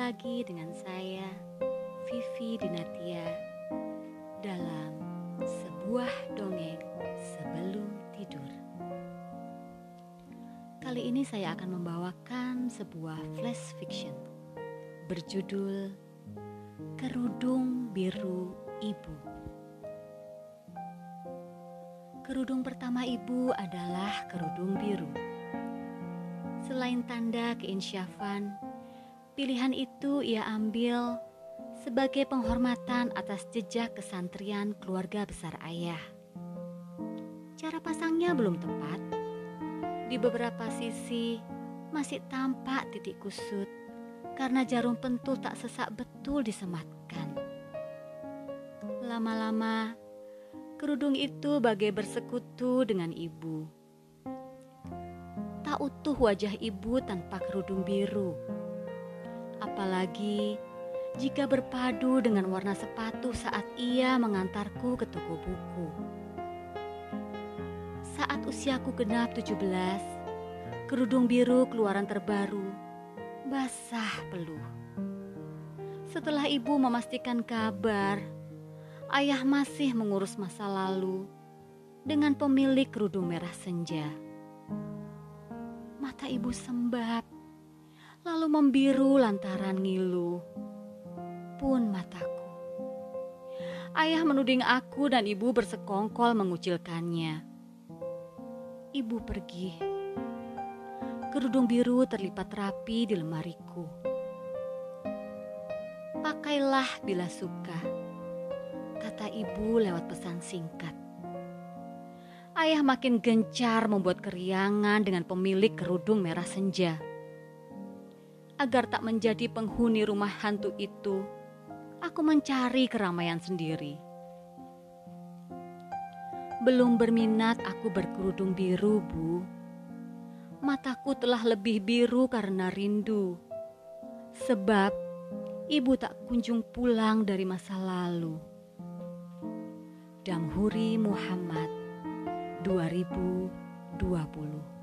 lagi dengan saya, Vivi Dinatia, dalam sebuah dongeng sebelum tidur. Kali ini saya akan membawakan sebuah flash fiction berjudul Kerudung Biru Ibu. Kerudung pertama ibu adalah kerudung biru. Selain tanda keinsyafan, Pilihan itu ia ambil sebagai penghormatan atas jejak kesantrian keluarga besar ayah. Cara pasangnya belum tepat. Di beberapa sisi masih tampak titik kusut karena jarum pentul tak sesak betul disematkan. Lama-lama, kerudung itu bagai bersekutu dengan ibu. Tak utuh wajah ibu tanpa kerudung biru apalagi jika berpadu dengan warna sepatu saat ia mengantarku ke toko buku. Saat usiaku genap 17, kerudung biru keluaran terbaru, basah peluh. Setelah ibu memastikan kabar, ayah masih mengurus masa lalu dengan pemilik kerudung merah senja. Mata ibu sembab lalu membiru lantaran ngilu. Pun mataku. Ayah menuding aku dan ibu bersekongkol mengucilkannya. Ibu pergi. Kerudung biru terlipat rapi di lemariku. Pakailah bila suka, kata ibu lewat pesan singkat. Ayah makin gencar membuat keriangan dengan pemilik kerudung merah senja agar tak menjadi penghuni rumah hantu itu, aku mencari keramaian sendiri. Belum berminat aku berkerudung biru, Bu. Mataku telah lebih biru karena rindu. Sebab ibu tak kunjung pulang dari masa lalu. Damhuri Muhammad 2020